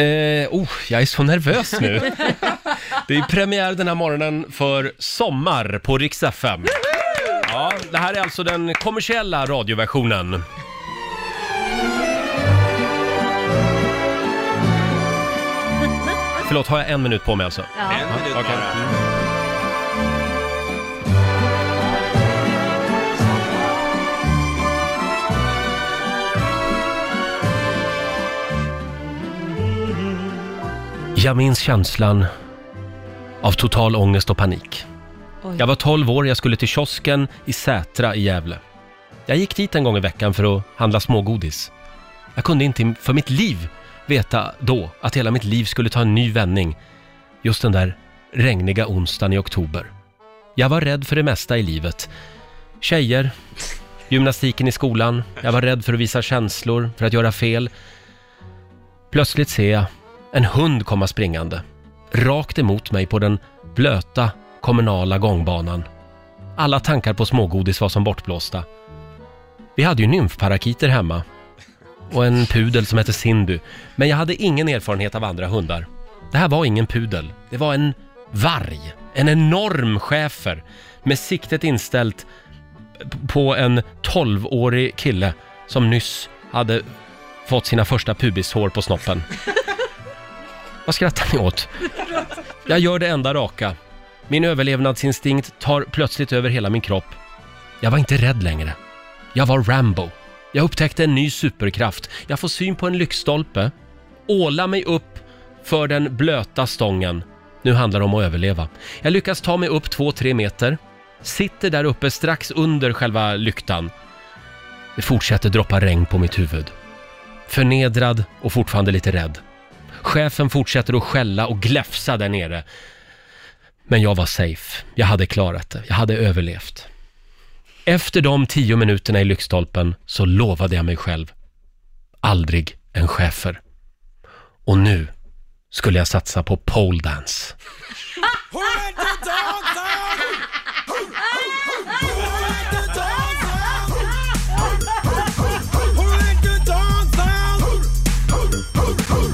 Eh, oh, jag är så nervös nu. Det är premiär den här morgonen för Sommar på Rix FM. Ja, det här är alltså den kommersiella radioversionen. Förlåt, har jag en minut på mig alltså? Ja. En minut bara. Jag minns känslan av total ångest och panik. Oj. Jag var 12 år, jag skulle till kiosken i Sätra i Gävle. Jag gick dit en gång i veckan för att handla smågodis. Jag kunde inte för mitt liv veta då att hela mitt liv skulle ta en ny vändning just den där regniga onsdagen i oktober. Jag var rädd för det mesta i livet. Tjejer, gymnastiken i skolan, jag var rädd för att visa känslor, för att göra fel. Plötsligt ser jag en hund komma springande, rakt emot mig på den blöta kommunala gångbanan. Alla tankar på smågodis var som bortblåsta. Vi hade ju nymfparakiter hemma och en pudel som hette Cindy, men jag hade ingen erfarenhet av andra hundar. Det här var ingen pudel, det var en varg, en enorm schäfer med siktet inställt på en 12-årig kille som nyss hade fått sina första pubishår på snoppen. Vad skrattar ni åt? Jag gör det enda raka. Min överlevnadsinstinkt tar plötsligt över hela min kropp. Jag var inte rädd längre. Jag var Rambo. Jag upptäckte en ny superkraft. Jag får syn på en lyktstolpe, åla mig upp för den blöta stången. Nu handlar det om att överleva. Jag lyckas ta mig upp 2-3 meter, sitter där uppe strax under själva lyktan. Det fortsätter droppa regn på mitt huvud. Förnedrad och fortfarande lite rädd. Chefen fortsätter att skälla och gläfsa där nere. Men jag var safe. Jag hade klarat det. Jag hade överlevt. Efter de tio minuterna i lyktstolpen så lovade jag mig själv. Aldrig en chefer. Och nu skulle jag satsa på pole dance.